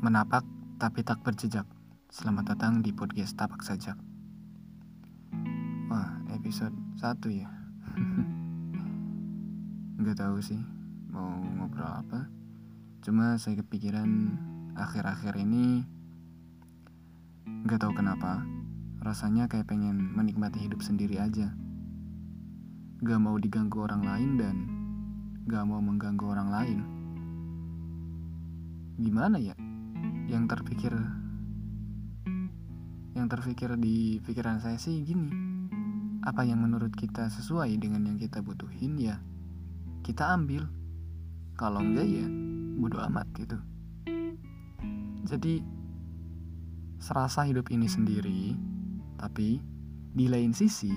Menapak tapi tak berjejak. Selamat datang di podcast Tapak Sajak. Wah, episode 1 ya. Nggak tahu sih mau ngobrol apa. Cuma saya kepikiran akhir-akhir ini nggak tahu kenapa rasanya kayak pengen menikmati hidup sendiri aja. Gak mau diganggu orang lain dan gak mau mengganggu orang lain. Gimana ya? Yang terpikir yang terpikir di pikiran saya sih gini. Apa yang menurut kita sesuai dengan yang kita butuhin ya kita ambil. Kalau enggak ya bodo amat gitu. Jadi serasa hidup ini sendiri tapi di lain sisi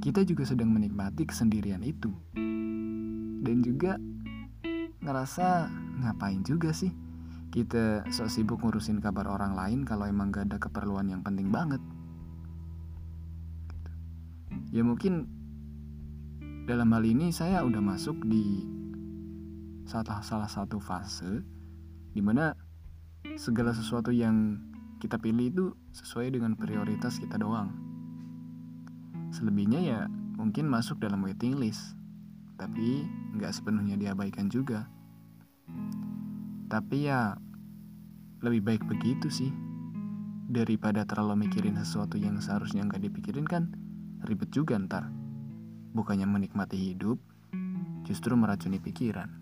kita juga sedang menikmati kesendirian itu. Dan juga ngerasa ngapain juga sih kita sok sibuk ngurusin kabar orang lain kalau emang gak ada keperluan yang penting banget. Ya mungkin dalam hal ini saya udah masuk di salah salah satu fase di mana segala sesuatu yang kita pilih itu sesuai dengan prioritas kita doang. Selebihnya ya mungkin masuk dalam waiting list, tapi nggak sepenuhnya diabaikan juga. Tapi ya lebih baik begitu sih. Daripada terlalu mikirin sesuatu yang seharusnya nggak dipikirin kan ribet juga ntar. Bukannya menikmati hidup, justru meracuni pikiran.